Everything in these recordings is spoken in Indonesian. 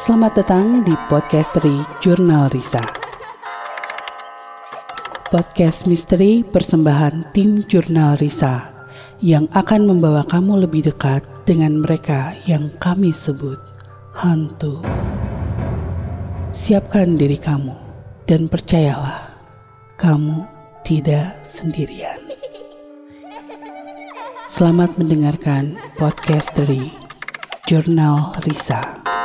Selamat datang di Podcastery Jurnal Risa. Podcast misteri persembahan tim Jurnal Risa yang akan membawa kamu lebih dekat dengan mereka yang kami sebut hantu. Siapkan diri kamu dan percayalah, kamu tidak sendirian. Selamat mendengarkan podcast dari Jurnal Risa.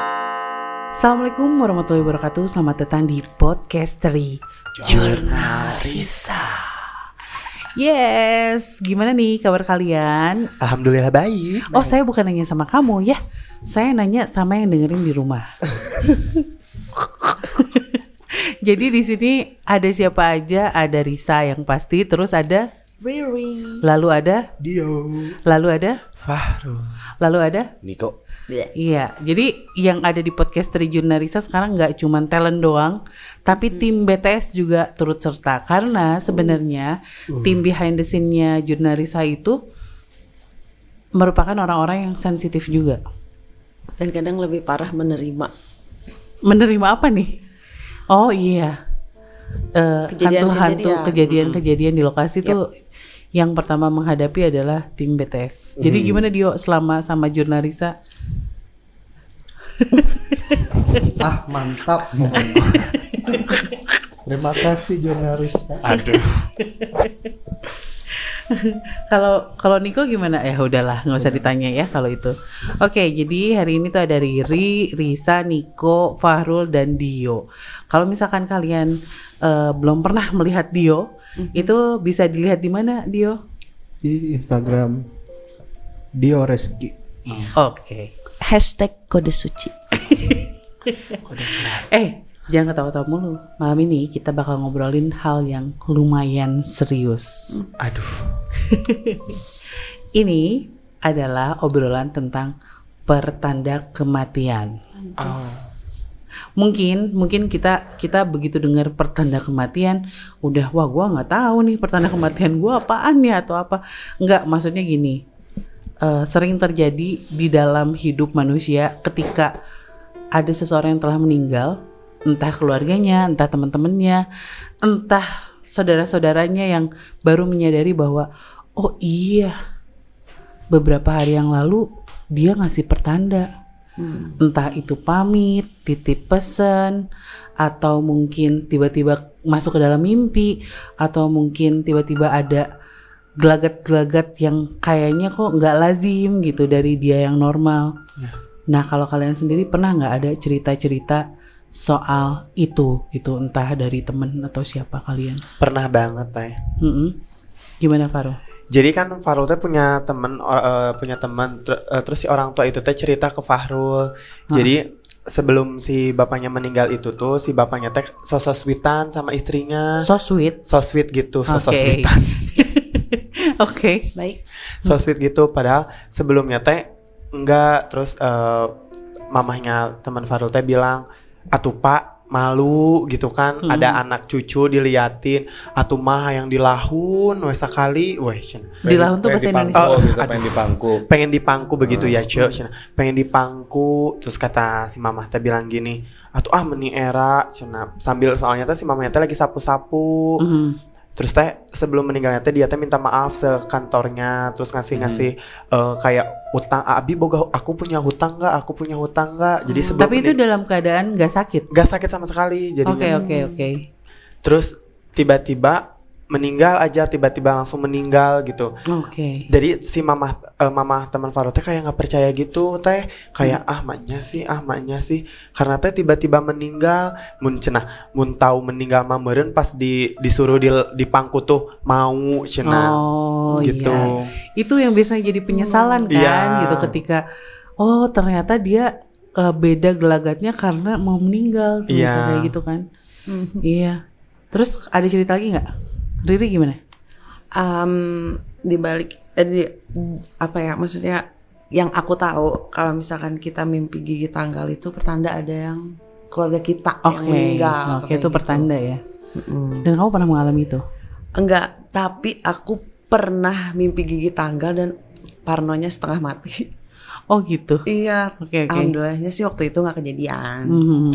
Assalamualaikum warahmatullahi wabarakatuh. Selamat datang di podcastery Jurnal Risa. Yes, gimana nih kabar kalian? Alhamdulillah baik. Oh, saya bukan nanya sama kamu ya. Saya nanya sama yang dengerin di rumah. Jadi di sini ada siapa aja? Ada Risa yang pasti, terus ada Riri. lalu ada Dio. lalu ada Fahrul. lalu ada Niko. Iya, jadi yang ada di podcast dari Jurnalisa sekarang nggak cuma talent doang, tapi tim BTS juga turut serta karena sebenarnya tim behind the scene-nya Jurnalisa itu merupakan orang-orang yang sensitif juga. Dan kadang lebih parah menerima. Menerima apa nih? Oh iya, Kejadian-kejadian. hantu-hantu kejadian-kejadian di lokasi tuh yang pertama menghadapi adalah tim BTS. Jadi gimana Dio selama sama Jurnalisa? Ah mantap. Terima kasih jurnalis. Aduh. Kalau kalau Niko gimana? Ya udahlah, nggak usah ditanya ya kalau itu. Oke, jadi hari ini tuh ada Riri, Risa, Niko, Fahrul dan Dio. Kalau misalkan kalian eh, belum pernah melihat Dio, itu bisa dilihat di mana Dio? Di Instagram Dio Reski. Oke. Hashtag kode suci. Eh, jangan ketawa-tawa mulu. Malam ini kita bakal ngobrolin hal yang lumayan serius. Aduh. Ini adalah obrolan tentang pertanda kematian. Oh. mungkin mungkin kita kita begitu dengar pertanda kematian udah wah gua nggak tahu nih pertanda kematian gua apaan ya atau apa nggak maksudnya gini eh, sering terjadi di dalam hidup manusia ketika ada seseorang yang telah meninggal entah keluarganya entah teman-temannya entah saudara-saudaranya yang baru menyadari bahwa oh iya beberapa hari yang lalu dia ngasih pertanda. Entah itu pamit, titip pesan, atau mungkin tiba-tiba masuk ke dalam mimpi, atau mungkin tiba-tiba ada gelagat-gelagat yang kayaknya kok nggak lazim gitu dari dia yang normal. Nah kalau kalian sendiri pernah nggak ada cerita-cerita soal itu gitu entah dari temen atau siapa kalian? Pernah banget teh. Mm-mm. Gimana Faro? Jadi kan Fahrul teh punya temen or- eh, punya teman ter- eh, terus si orang tua itu teh cerita ke Fahrul. Jadi sebelum si bapaknya meninggal itu tuh si bapaknya teh sosok sweetan sama istrinya. So sweet. So sweet gitu, Oke. sosok sweetan. Oke. Baik. so sweet gitu padahal sebelumnya teh enggak terus eh, mamahnya teman Farul teh bilang atuh pak malu gitu kan Hmm. ada anak cucu diliatin atuh mah yang dilahun wes sekali weh cenah. Dilahun tuh bahasa Indonesia. dipangku Oh, gitu, aduh. pengen dipangku. pengen dipangku begitu ya cek cenah. pengen dipangku terus kata si mamah teh bilang gini atuh ah meni era cenah sambil soalnya teh si mamanya teh lagi sapu-sapu Mhm. Terus teh sebelum meninggalnya teh dia teh minta maaf sekantornya terus ngasih-ngasih eh, kayak utang "Ah, Abi boga aku punya hutang nggak aku punya hutang nggak jadi sebelum Tapi itu dalam keadaan nggak sakit. nggak sakit sama sekali jadi Oke oke oke. terus tiba-tiba meninggal aja tiba-tiba langsung meninggal gitu Oke. jadi si mamah eh, mamah teman Faro teh kayak nggak percaya gitu teh kayak Hmm. ah maknya sih ah maknya sih karena teh tiba-tiba meninggal mun cenah mun tahu meninggal mah meureun pas di disuruh di dipangku tuh mau cenah Oh gitu. iya. Itu yang biasanya jadi penyesalan kan Iya. gitu ketika oh ternyata dia eh, beda gelagatnya karena mau meninggal ternyata Iya. kayak gitu kan. Iya. Terus ada cerita lagi nggak? Riri gimana? Am, di balik eh, di, apa ya maksudnya yang aku tahu kalau misalkan kita mimpi gigi tanggal itu pertanda ada yang keluarga kita yang Oke. meninggal. Oke kayak itu gitu. pertanda ya. Mm-mm. Dan kamu pernah mengalami itu? Enggak, tapi aku pernah mimpi gigi tanggal dan parnonya setengah mati. Oh gitu. Iya, Oke, oke. alhamdulillahnya sih waktu itu nggak kejadian. Mhm.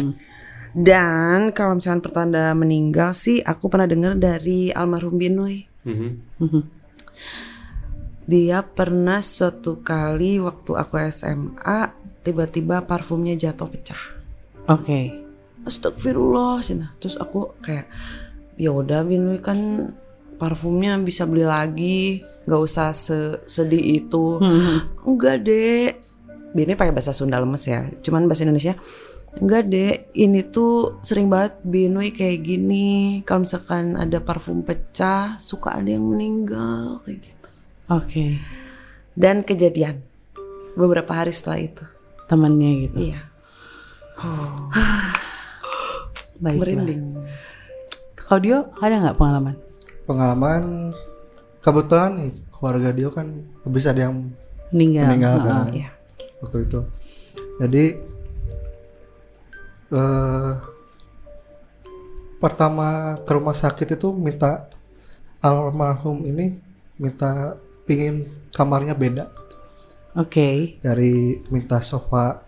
Dan kalau misalnya pertanda meninggal sih, aku pernah dengar dari almarhum Binui. Mhm. Dia pernah suatu kali waktu aku SMA, tiba-tiba parfumnya jatuh pecah. Oke. Astagfirullah, cina. Terus aku kayak, ya udah Binui kan parfumnya bisa beli lagi, nggak usah se- sedih itu. Enggak dek, Binui pakai bahasa Sunda lemes ya. Cuman bahasa Indonesia, enggak dek. Ini tuh sering banget Binui kayak gini. Kalau misalkan ada parfum pecah, suka ada yang meninggal kayak gitu. Oke. Dan kejadian beberapa hari setelah itu, Temannya gitu. iya, Baiklah. merinding. Kalau dia ada nggak pengalaman? Pengalaman kebetulan nih keluarga dia kan habis ada yang Meninggal. meninggal kan Iya. waktu itu. Jadi eh pertama ke rumah sakit itu minta almarhum ini minta pingin kamarnya beda Oke. dari minta sofa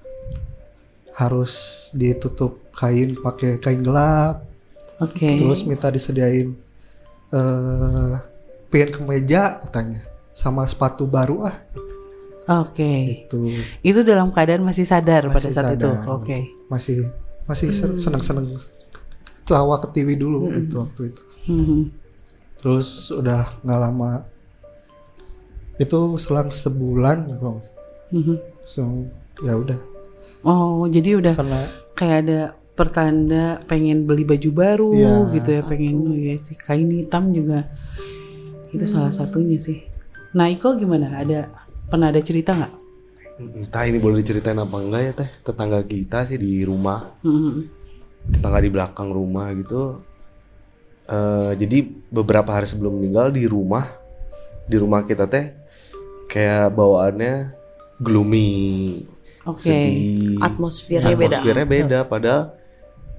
harus ditutup kain pakai kain gelap Oke. terus minta disediain eh pingin kemeja katanya sama sepatu baru ah Oke. itu Itu dalam keadaan masih sadar pada Masih saat itu. sadar. Oke. masih masih seneng seneng tawa ke TV dulu itu waktu itu Mhm. terus udah nggak lama itu selang sebulan ya kalau. Mhm. Langsung, ya udah Oh, jadi udah karena kayak ada pertanda pengen beli baju baru Iya. gitu ya, pengen oh ya sih kain hitam juga. Itu salah satunya sih. Nah, Iko gimana? Ada pernah ada cerita nggak? Entah ini boleh diceritain apa enggak ya teh Tetangga kita sih di rumah. Tetangga di belakang rumah gitu eh Jadi beberapa hari sebelum meninggal di rumah Di rumah kita teh Kayak bawaannya gloomy Oke. Sedih Atmosfernya beda. Atmosfernya beda Padahal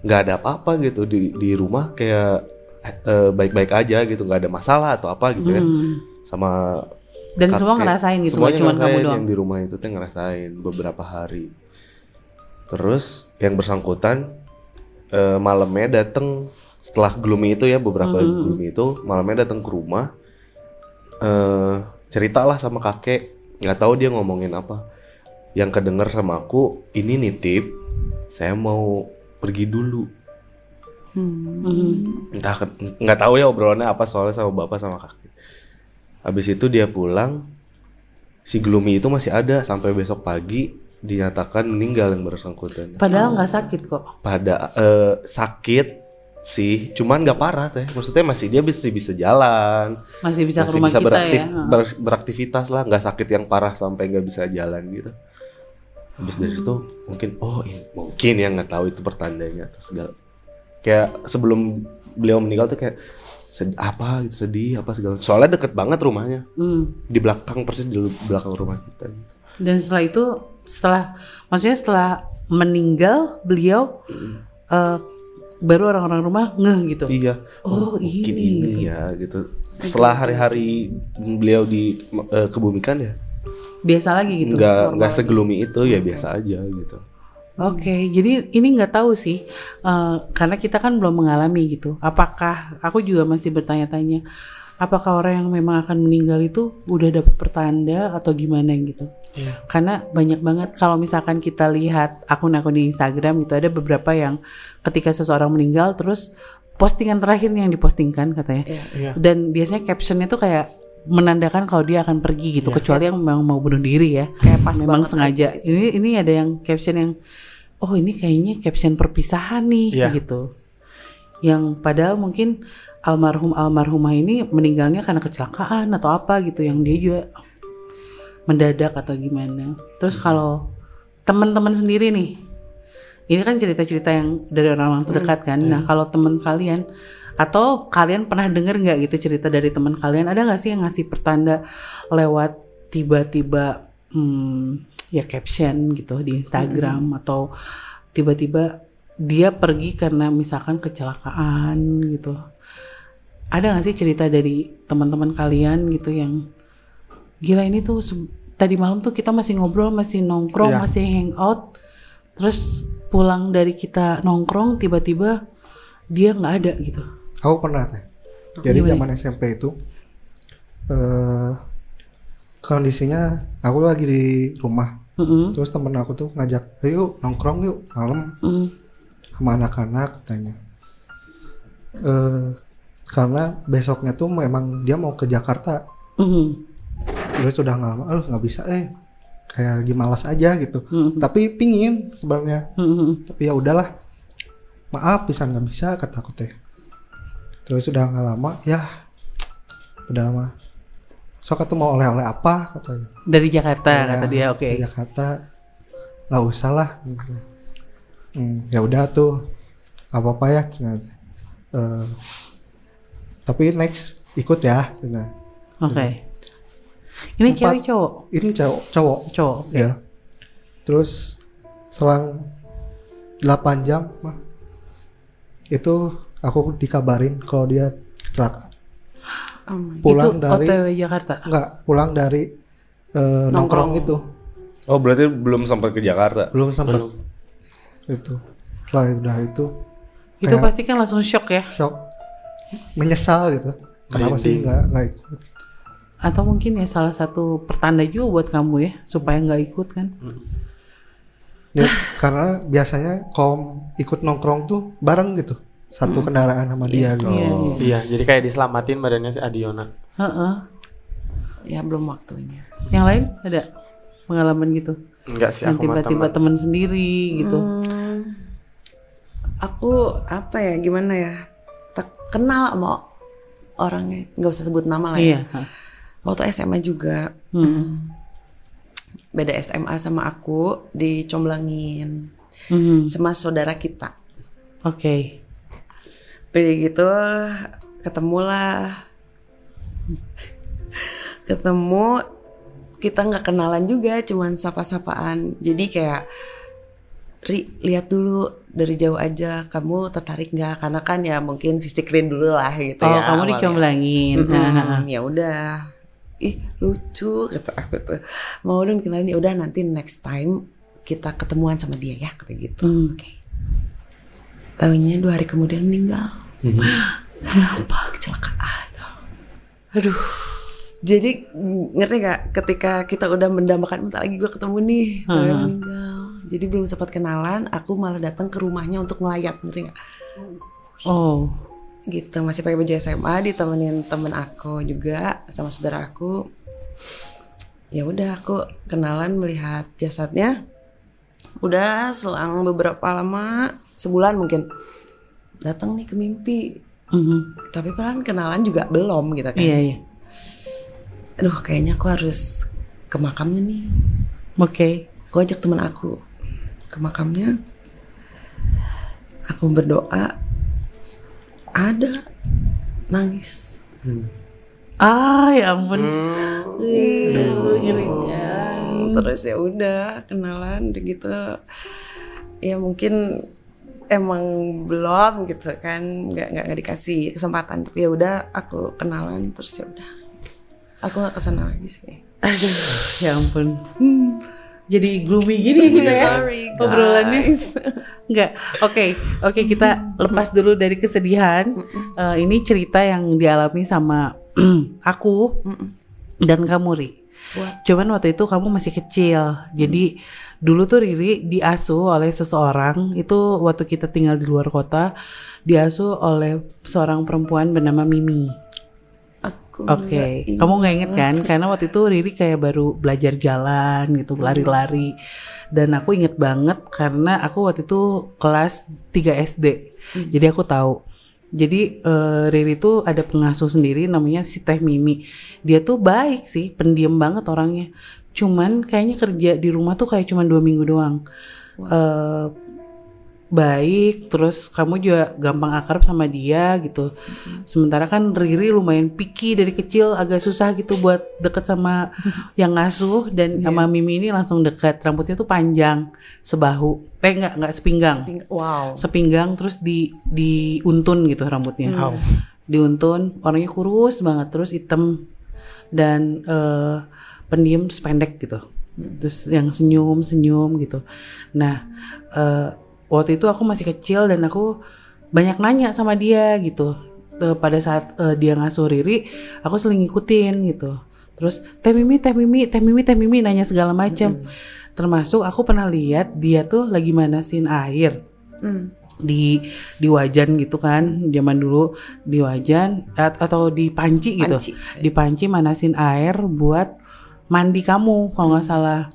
nggak ada apa-apa gitu di, di rumah kayak eh, baik-baik aja gitu nggak ada masalah atau apa gitu kan Hmm. sama Dan kakek. semua ngerasain gitu, Semuanya nggak cuma kamu doang. yang di rumah itu teh ngerasain beberapa hari. Terus yang bersangkutan eh, malamnya datang setelah gloomy itu ya beberapa Hmm. gloomy itu malamnya datang ke rumah eh ceritalah sama kakek nggak tahu dia ngomongin apa yang kedenger sama aku ini nitip saya mau pergi dulu Mhm. entah ke- nggak tahu ya obrolannya apa soalnya sama bapak sama kakek habis itu dia pulang si gloomy itu masih ada sampai besok pagi dinyatakan meninggal yang bersangkutan. Padahal nggak sakit kok. pada eh, sakit sih cuman nggak parah teh. Maksudnya masih dia bisa bisa jalan. Masih bisa ke masih rumah bisa kita beraktif ya. Ber- beraktivitas lah. Nggak sakit yang parah sampai nggak bisa jalan gitu. Habis dari situ mungkin oh ini mungkin ya nggak tahu itu pertandanya atau segala. Kayak sebelum beliau meninggal tuh kayak sed- apa gitu sedih apa segala soalnya deket banget rumahnya. Hmm. di belakang persis di belakang rumah kita. Dan setelah itu, setelah maksudnya setelah meninggal beliau, eh, baru orang-orang rumah ngeh gitu. iya. Oh, mungkin ini, ini ya gitu. Setelah hari-hari beliau di eh, kebumikan ya? Biasa lagi gitu. nggak nggak segelumi itu ya biasa aja gitu Oke, jadi ini nggak tahu sih, eh, karena kita kan belum mengalami gitu. Apakah aku juga masih bertanya-tanya, apakah orang yang memang akan meninggal itu udah dapet pertanda atau gimana gitu? Karena banyak banget kalau misalkan kita lihat akun-akun di Instagram gitu ada beberapa yang ketika seseorang meninggal terus postingan terakhir yang dipostingkan katanya, dan biasanya captionnya tuh kayak menandakan kalau dia akan pergi gitu, kecuali yang memang mau bunuh diri ya. Kayak pas memang banget sengaja. ini ini ada yang caption yang oh ini kayaknya caption perpisahan nih Iya. gitu. Yang padahal mungkin almarhum almarhumah ini meninggalnya karena kecelakaan atau apa gitu yang dia juga mendadak atau gimana. Terus kalau teman-teman sendiri nih ini kan cerita-cerita yang dari orang-orang terdekat kan. Nah kalau teman kalian atau kalian pernah dengar nggak gitu cerita dari teman kalian? Ada nggak sih yang ngasih pertanda lewat tiba-tiba hmm, ya caption gitu di Instagram atau tiba-tiba dia pergi karena misalkan kecelakaan gitu ada nggak sih cerita dari teman-teman kalian gitu yang gila ini tuh tadi malam tuh kita masih ngobrol, masih nongkrong, Iya. masih hangout. Terus pulang dari kita nongkrong tiba-tiba dia nggak ada gitu. Aku pernah teh. Jadi zaman SMP itu eh kondisinya aku lagi di rumah. Mm-mm. Terus temen aku tuh ngajak, ayo nongkrong yuk malam Mm. sama anak-anak katanya. Eh karena besoknya tuh memang dia mau ke Jakarta. Mm. Terus sudah nggak lama, eh nggak bisa eh kayak lagi malas aja gitu. Tapi pingin sebenarnya. Mm-mm. Tapi ya udahlah. Maaf bisa nggak bisa kata aku teh. Terus sudah nggak lama, ya udah mah. Sok tuh mau oleh-oleh apa katanya. Dari Jakarta Ya, kata dia, oke. di Jakarta nggak usah lah Hmm, ya udah tuh nggak apa-apa ya cina. Eh, tapi next ikut ya cina. Oke. Ini Empat. cewek cowok? ini cowok cowok Cowok. oke. ya terus selang 8 jam mah itu aku dikabarin kalau dia kecelakaan Oh pulang Itu dari OTW Jakarta. enggak pulang dari eh, nongkrong. itu. Oh berarti belum sampai ke Jakarta. belum sempat. Itu. Lah udah itu. Itu kayak pasti kan langsung shock ya. shock. Menyesal gitu. Kenapa sih nggak nggak ikut? Atau mungkin ya salah satu pertanda juga buat kamu ya supaya nggak ikut kan. ya karena biasanya kalau ikut nongkrong tuh bareng gitu satu kendaraan sama dia gitu Iya, iya. Iya, jadi kayak diselamatin badannya si Adiona. Heeh. Ya belum waktunya. Yang lain ada pengalaman gitu. Enggak sih Yang aku tiba-tiba teman. sendiri gitu. Hmm, aku apa ya gimana ya tak kenal sama orangnya nggak usah sebut nama lah ya Iya. waktu SMA juga Hmm. beda SMA sama aku dicomblangin Mhm. sama saudara kita Oke. Udah gitu ketemulah. Ketemu kita nggak kenalan juga cuman sapa-sapaan. Jadi kayak Ri lihat dulu dari jauh aja kamu tertarik nggak? Karena kan ya mungkin physically dulu lah gitu Oh, ya kamu dicomblangin. Mm-mm, Hahaha. ya udah. Ih lucu kata aku tuh. Mau dong kenalin ya udah nanti next time kita ketemuan sama dia ya kata gitu. Hmm. oke. Tahunya dua hari kemudian meninggal kenapa? Kecelakaan. Aduh. jadi ngerti gak ketika kita udah mendambakan bentar lagi gue ketemu nih tahunya meninggal. Jadi belum sempat kenalan aku malah datang ke rumahnya untuk ngelayat ngerti gak Oh. gitu masih pakai baju SMA ditemenin temen aku juga sama saudara aku. Ya udah aku kenalan melihat jasadnya. Udah selang beberapa lama sebulan mungkin datang nih ke mimpi Mhm. tapi pelan kenalan juga belum gitu kan Iya iya. aduh kayaknya aku harus ke makamnya nih Oke. aku ajak temen aku ke makamnya aku berdoa ada nangis Ah ya ampun. Hmm. Ih, ngerikan. terus ya udah kenalan gitu ya mungkin emang belum gitu kan nggak nggak nggak dikasih kesempatan tapi ya udah aku kenalan terus ya udah aku nggak ke sana lagi sih Aduh, ya ampun. Jadi gloomy gini kita ya. Sorry, guys. Obrolannya. Enggak. Oke, oke kita lepas dulu dari kesedihan. Eh, ini cerita yang dialami sama aku dan kamu Ri. Cuman waktu itu kamu masih kecil. Jadi dulu tuh Riri diasuh oleh seseorang. Itu waktu kita tinggal di luar kota, diasuh oleh seorang perempuan bernama Mimi. aku Oke, nggak kamu nggak inget kan? Karena waktu itu Riri kayak baru belajar jalan gitu, lari-lari. Dan aku inget banget karena aku waktu itu kelas 3 SD. Jadi aku tahu. Jadi eh, Riri tuh ada pengasuh sendiri namanya si Teh Mimi. Dia tuh baik sih, pendiam banget orangnya. Cuman kayaknya kerja di rumah tuh kayak cuman dua minggu doang. Eh, baik, terus kamu juga gampang akrab sama dia gitu. Sementara kan Riri lumayan picky dari kecil, agak susah gitu buat deket sama yang ngasuh dan sama Mimi ini langsung deket. Rambutnya tuh panjang, sebahu, eh enggak enggak sepinggang, Ping- wow sepinggang terus di diuntun gitu rambutnya, Wow. diuntun, orangnya kurus banget, terus hitam dan eh, pendiam terus pendek gitu. Terus yang senyum senyum gitu. Nah eh, waktu itu aku masih kecil dan aku banyak nanya sama dia gitu. Eh, pada saat eh, dia ngasuh Riri aku sering ngikutin gitu. Terus teh mimi teh mimi teh mimi teh mimi nanya segala macam termasuk aku pernah lihat dia tuh lagi manasin air. Hmm. di di wajan gitu kan zaman dulu. Di wajan at- atau di panci gitu. Panci. di panci manasin air buat mandi kamu kalau nggak salah.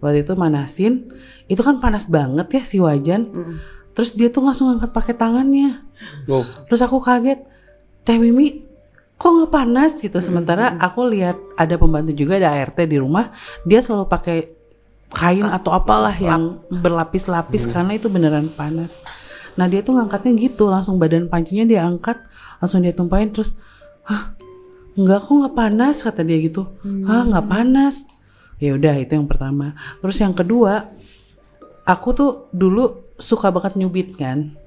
Waktu itu manasin itu kan panas banget ya si wajan. Terus dia tuh langsung angkat pakai tangannya. Oh, terus aku kaget teh mimi kok nggak panas? Gitu. Sementara aku lihat ada pembantu juga ada ART di rumah dia selalu pakai kain atau apalah yang berlapis-lapis karena itu beneran panas. Nah dia tuh ngangkatnya gitu langsung badan pancinya dia angkat langsung dia tumpahin terus hah enggak kok nggak panas kata dia gitu. Hah nggak panas. Ya udah itu yang pertama. Terus yang kedua aku tuh dulu suka banget nyubit kan.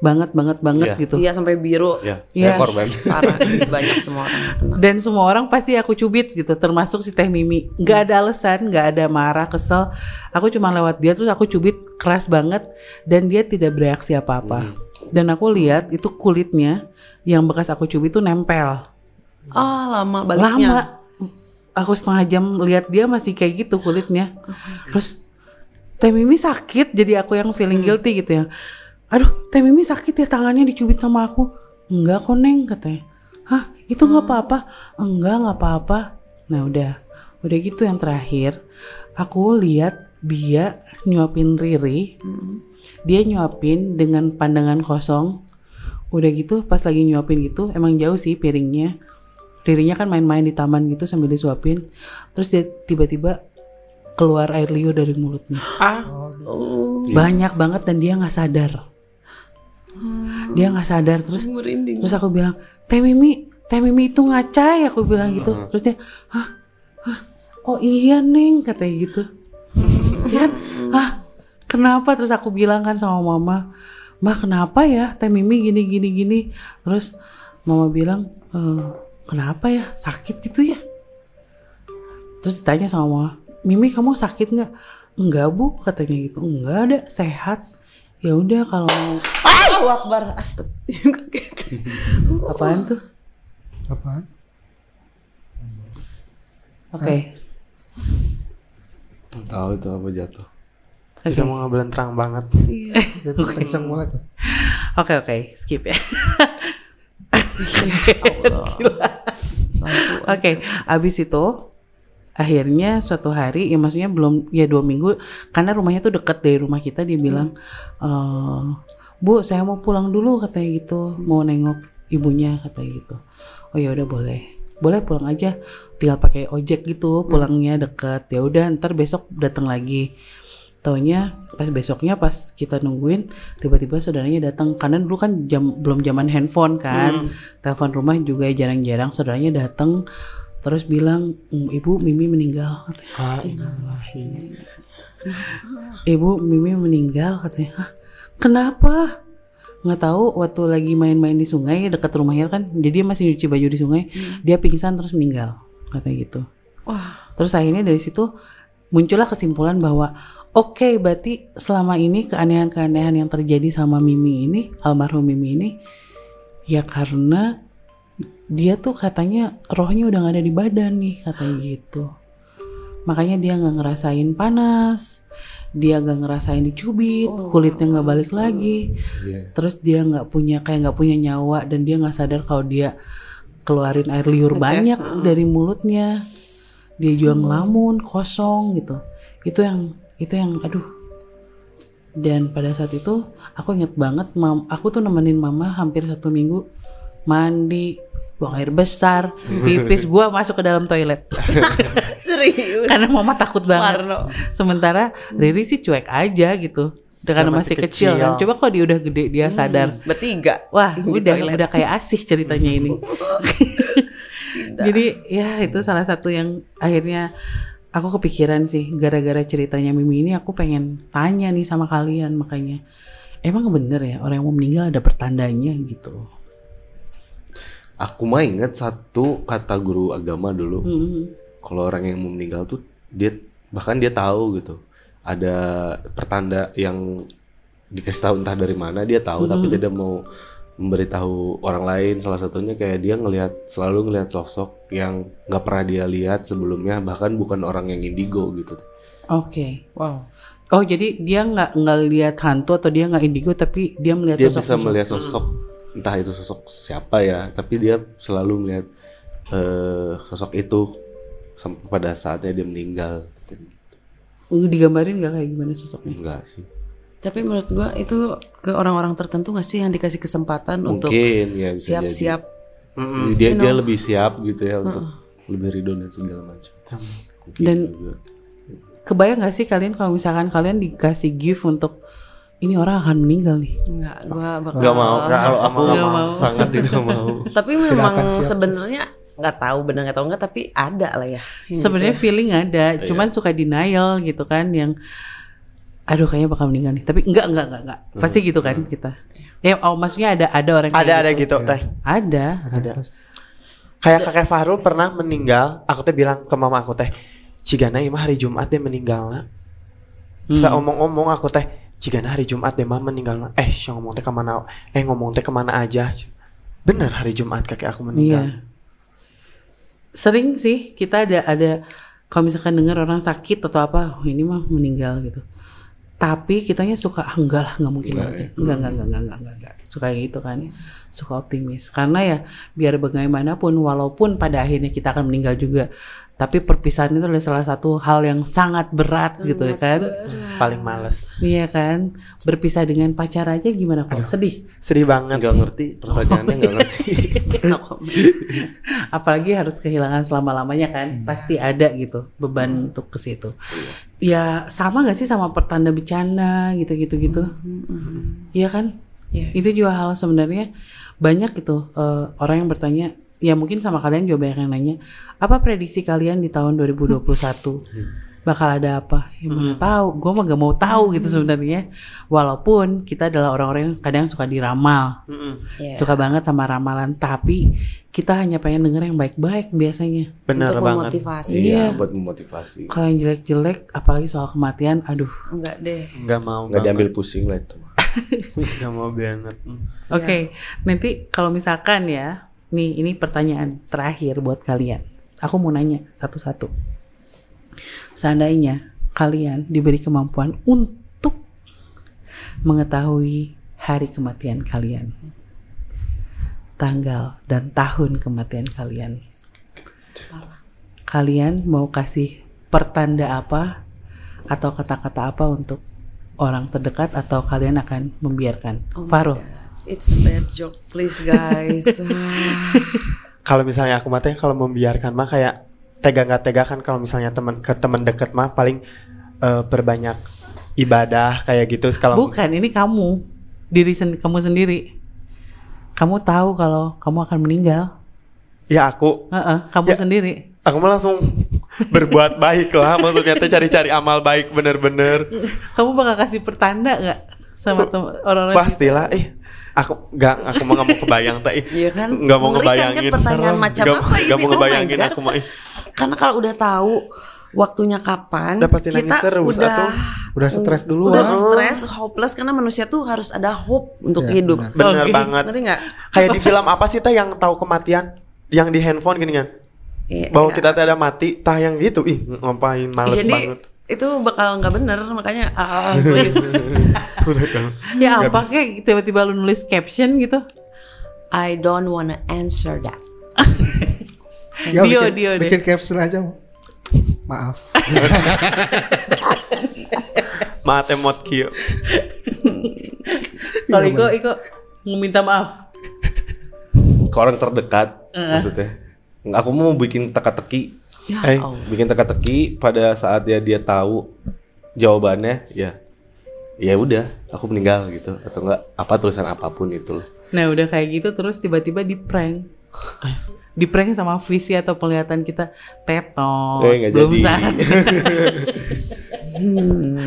Banget banget banget Iya. gitu. Iya sampai biru. ya, Iya. saya korban. Parah, banyak semua orang. dan semua orang pasti aku cubit gitu termasuk si teh mimi. Nggak ada alasan nggak ada marah kesel. Aku cuma lewat dia terus aku cubit keras banget dan dia tidak bereaksi apa-apa. Dan aku lihat itu kulitnya yang bekas aku cubit tuh nempel Ah, lama baliknya. lama. Aku setengah jam lihat dia masih kayak gitu kulitnya. Terus teh mimi sakit jadi aku yang feeling guilty gitu ya. Aduh teh mimi sakit ya tangannya dicubit sama aku. Enggak kok neng katanya. Hah itu nggak apa-apa? Enggak nggak apa-apa. Nah udah. Udah gitu yang terakhir. Aku lihat dia nyuapin Riri. Dia nyuapin dengan pandangan kosong. Udah gitu pas lagi nyuapin gitu emang jauh sih piringnya Ririnya kan main-main di taman gitu sambil disuapin. Terus dia tiba-tiba keluar air liur dari mulutnya. Ah, banyak banget dan dia nggak sadar. Dia nggak sadar. Terus Merinding. terus aku bilang teh mimi teh mimi itu ngacai aku bilang gitu. Terus dia hah? Hah? Oh iya neng katanya gitu. Dia kan? Ah kenapa? Terus aku bilang kan sama mama mah kenapa ya teh mimi gini gini gini? Terus mama bilang "Eh, kenapa ya? Sakit gitu ya? Terus ditanya sama mama mimi kamu sakit nggak? Enggak bu katanya gitu. Enggak ada sehat. Ya udah kalau mau Allahu Akbar. Apaan tuh? Apaan? oke. Tahu itu apa jatuh. bisa mengambil terang banget. Itu kenceng banget. Oke oke, skip ya. Oke, abis itu akhirnya suatu hari ya maksudnya belum ya dua minggu karena rumahnya tuh deket dari rumah kita dia bilang "Eh, bu saya mau pulang dulu katanya gitu mau nengok ibunya katanya gitu. Oh ya udah boleh. Boleh pulang aja tinggal pakai ojek gitu pulangnya deket. Ya udah ntar besok datang lagi Taunya pas besoknya pas kita nungguin tiba-tiba saudaranya datang. Karena dulu kan jam belum zaman handphone kan. Telepon rumah juga jarang-jarang. Saudaranya datang terus bilang "Mm, ibu Mimi meninggal katanya. ibu Mimi meninggal katanya. Hah, kenapa? Nggak tahu waktu lagi main-main di sungai dekat rumahnya kan. Jadi dia masih nyuci baju di sungai. Dia pingsan terus meninggal katanya gitu. Wah, Terus akhirnya dari situ muncullah kesimpulan bahwa oke berarti selama ini keanehan-keanehan yang terjadi sama Mimi ini, almarhum Mimi ini ya karena dia tuh katanya rohnya udah gak ada di badan nih katanya gitu. Makanya dia nggak ngerasain panas, dia nggak ngerasain dicubit, kulitnya nggak balik lagi. Iya. Terus dia nggak punya kayak nggak punya nyawa dan dia nggak sadar kalau dia keluarin air liur banyak dari mulutnya. Dia juga ngelamun kosong gitu. Itu yang itu yang aduh. Dan pada saat itu aku inget banget mam, aku tuh nemenin mama hampir satu minggu mandi, buang air besar, pipis gua masuk ke dalam toilet. serius. Karena mama takut banget. Marno. Sementara Riri sih cuek aja gitu. Karena masih masih kecil, kan. kecil. Coba kalau dia udah gede dia sadar. Bertiga. Wah, udah toilet. udah kayak asih ceritanya ini. Jadi ya itu salah satu yang akhirnya aku kepikiran sih gara-gara ceritanya Mimi ini aku pengen tanya nih sama kalian makanya. Emang bener ya orang yang mau meninggal ada pertandanya gitu. Aku mah inget satu kata guru agama dulu. Hmm. kalau orang yang mau meninggal tuh dia bahkan dia tahu gitu ada pertanda yang dikasih tahu entah dari mana dia tahu tapi tidak mau memberitahu orang lain salah satunya kayak dia ngelihat selalu ngelihat sosok yang nggak pernah dia lihat sebelumnya bahkan bukan orang yang indigo gitu Oke. Wow. Oh jadi dia nggak nggak lihat hantu atau dia nggak indigo tapi dia melihat dia sosok bisa melihat sosok entah itu sosok siapa ya tapi dia selalu melihat eh, sosok itu sampai pada saatnya dia meninggal digambarin nggak kayak gimana sosoknya? enggak sih Tapi menurut gua itu ke orang-orang tertentu gak sih yang dikasih kesempatan untuk mungkin ya bisa jadi. siap-siap dia dia lebih siap gitu ya untuk lebih ridho dan segala macam Mungkin Dan- juga. Kebayang nggak sih kalian kalau misalkan kalian dikasih gift untuk ini orang akan meninggal nih? Enggak, gua bakal nggak mau kalau aku Nggak mau. sangat tidak mau Tapi memang sebenarnya nggak tahu benar nggak tahu nggak tapi ada lah ya. Sebenarnya feeling ada, Iya. cuman suka denial gitu kan yang aduh kayaknya bakal meninggal nih. Tapi enggak enggak enggak enggak. Pasti Hmm. gitu kan kita. Ya oh, maksudnya ada ada orang kayak Ada ada gitu teh. Ada. Ada. Kayak kakek Fahrul pernah meninggal, aku teh bilang ke mama aku teh, Cigana imah hari Jumat dia meninggal Hmm. Seomong-omong aku teh, Cigana hari Jumat dia mah meninggal Eh, si ngomong teh ke mana? Eh ngomong teh ke mana aja? Bener hari Jumat kakek aku meninggal. Iya. Sering sih kita ada ada kalau misalkan dengar orang sakit atau apa, oh, ini mah meninggal gitu. Tapi kitanya suka ah, enggak lah, enggak mungkin, enggak mungkin. Enggak, enggak, enggak, enggak, enggak, enggak, enggak. Suka kayak gitu kan. Suka optimis. Karena ya biar bagaimanapun walaupun pada akhirnya kita akan meninggal juga, tapi perpisahan itu adalah salah satu hal yang sangat berat gitu ya kan. Paling males. Iya kan? Berpisah dengan pacar aja gimana kok? Sedih. Sedih banget. nggak ngerti pertanyaannya nggak ngerti No apalagi harus kehilangan selama-lamanya kan pasti ada gitu beban untuk ke situ ya sama nggak sih sama pertanda bencana gitu-gitu gitu Iya kan Iya. itu juga hal sebenarnya banyak gitu eh, orang yang bertanya ya mungkin sama kalian juga banyak yang nanya apa prediksi kalian di tahun 2021 bakal ada apa yang mana tahu gue mah gak mau tahu gitu sebenarnya walaupun kita adalah orang-orang yang kadang suka diramal Iya. suka banget sama ramalan tapi kita hanya pengen denger yang baik-baik biasanya Bener Untuk banget. memotivasi. Iya. buat memotivasi kalau yang jelek-jelek apalagi soal kematian aduh Enggak deh. Nggak mau. nggak banget. diambil pusing lah itu Nggak mau banget. Oke nanti kalau misalkan ya nih ini pertanyaan terakhir buat kalian aku mau nanya satu-satu seandainya kalian diberi kemampuan untuk mengetahui hari kematian kalian tanggal dan tahun kematian kalian kalian mau kasih pertanda apa atau kata-kata apa untuk orang terdekat atau kalian akan membiarkan? Faro It's a bad joke, please guys. Kalau misalnya aku mati kalau membiarkan mah kayak tega nggak tega kan kalau misalnya teman ke teman deket mah paling eh, perbanyak ibadah kayak gitu. Kalau bukan ini kamu. Diri sen- kamu sendiri. Kamu tahu kalau kamu akan meninggal. Ya aku Heeh, kamu Ya. sendiri. aku mah langsung berbuat baik lah maksudnya teh cari-cari amal baik bener-bener kamu bakal kasih pertanda nggak sama orang-orang pastilah eh aku nggak aku mau nggak mau kebayang teh ih. Iya kan? nggak mau kan ngebayangin pertanyaan macam Nggak- apa ini? nggak mau Oh ngebayangin God. aku ih. Karena kalau udah tahu waktunya kapan, Udah pasti kita terus, udah atuh. Udah stres duluan. Udah stres, hopeless karena manusia tuh harus ada hope untuk Iya, hidup. benar. bener Oke. banget Ngerti nggak? kayak di film apa sih teh yang tahu kematian yang di handphone gini kan Iya, bahwa iya. kita teh ada mati tah yang gitu ih ngapain males Jadi banget itu bakal nggak bener makanya ah. Udah kan. ya apa kayak tiba-tiba lu nulis caption gitu I don't wanna answer that. Ya, Dio, bikin, Dio deh. bikin caption aja. Maaf. Maaf emot kio. kalau Iko Iko meminta maaf ke orang terdekat maksudnya aku mau bikin teka-teki. Ya Eh. Bikin teka-teki pada saat dia dia tahu jawabannya ya ya udah aku meninggal gitu. Atau enggak apa tulisan apa pun itu nah udah kayak gitu terus tiba-tiba di prank. Di prank sama visi atau penglihatan kita tetot Eh, belum jadi. saat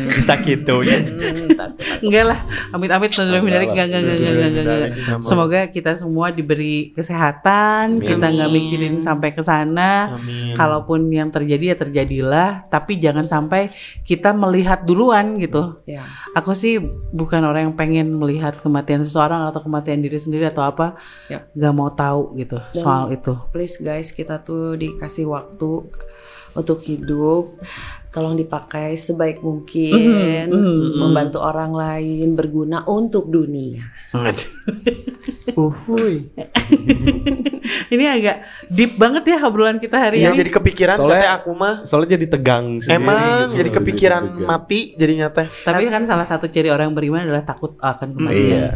Bisa gitu ya. Hmm, enggak lah, amit-amit nonton Enggak mendadak lah. enggak enggak enggak enggak enggak, enggak, enggak. Enggak mau. Semoga kita semua diberi kesehatan, kita nggak mikirin sampai ke sana. Amin. Kalaupun yang terjadi ya terjadilah, tapi jangan sampai kita melihat duluan gitu. Ya. Aku sih bukan orang yang pengen melihat kematian seseorang atau kematian diri sendiri atau apa. Yap. Gak mau tahu gitu soal itu. Please guys, kita tuh dikasih waktu untuk hidup. Tolong dipakai sebaik mungkin, membantu orang lain, berguna untuk dunia. Uhuy. Ini agak deep banget ya obrolan kita hari Iya ini. jadi kepikiran Soalnya- saya aku mah. Soalnya jadi tegang sendiri Emang gitu. jadi kepikiran deg-degan. mati jadinya teh. Tapi kan salah satu ciri orang yang beriman adalah takut akan kematian. Iya.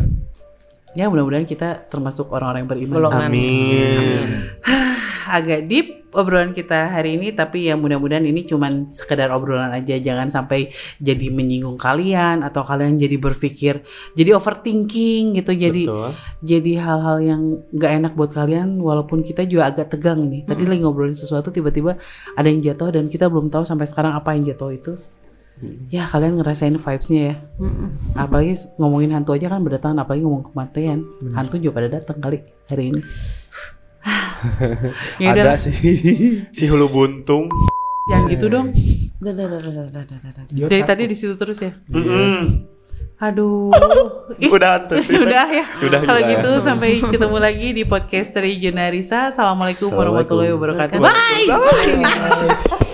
Ya mudah-mudahan kita termasuk orang-orang yang beriman. Golongan. Amin. Agak deep obrolan kita hari ini tapi ya mudah-mudahan ini cuman sekedar obrolan aja. Jangan sampai jadi menyinggung kalian atau kalian jadi berpikir jadi overthinking gitu. Jadi Betul. jadi hal-hal yang nggak enak buat kalian walaupun kita juga agak tegang ini. Tadi lagi ngobrolin sesuatu tiba-tiba ada yang jatuh dan kita belum tahu sampai sekarang apa yang jatuh itu. Ya kalian ngerasain vibesnya ya. Apalagi ngomongin hantu aja kan berdatangan apalagi ngomong kematian hantu juga pada datang kali hari ini Ada sih. Si hulu buntung. jangan gitu dong. Dah, dah, dah, dah, dah, dah, dah, dah. Dia dari tadi di situ terus ya? Aduh. Udah tuh. udah ya. Udah, kalau gitu sampai ketemu lagi di podcast dari Junarisa. Assalamualaikum warahmatullahi wabarakatuh. Bye. Bye.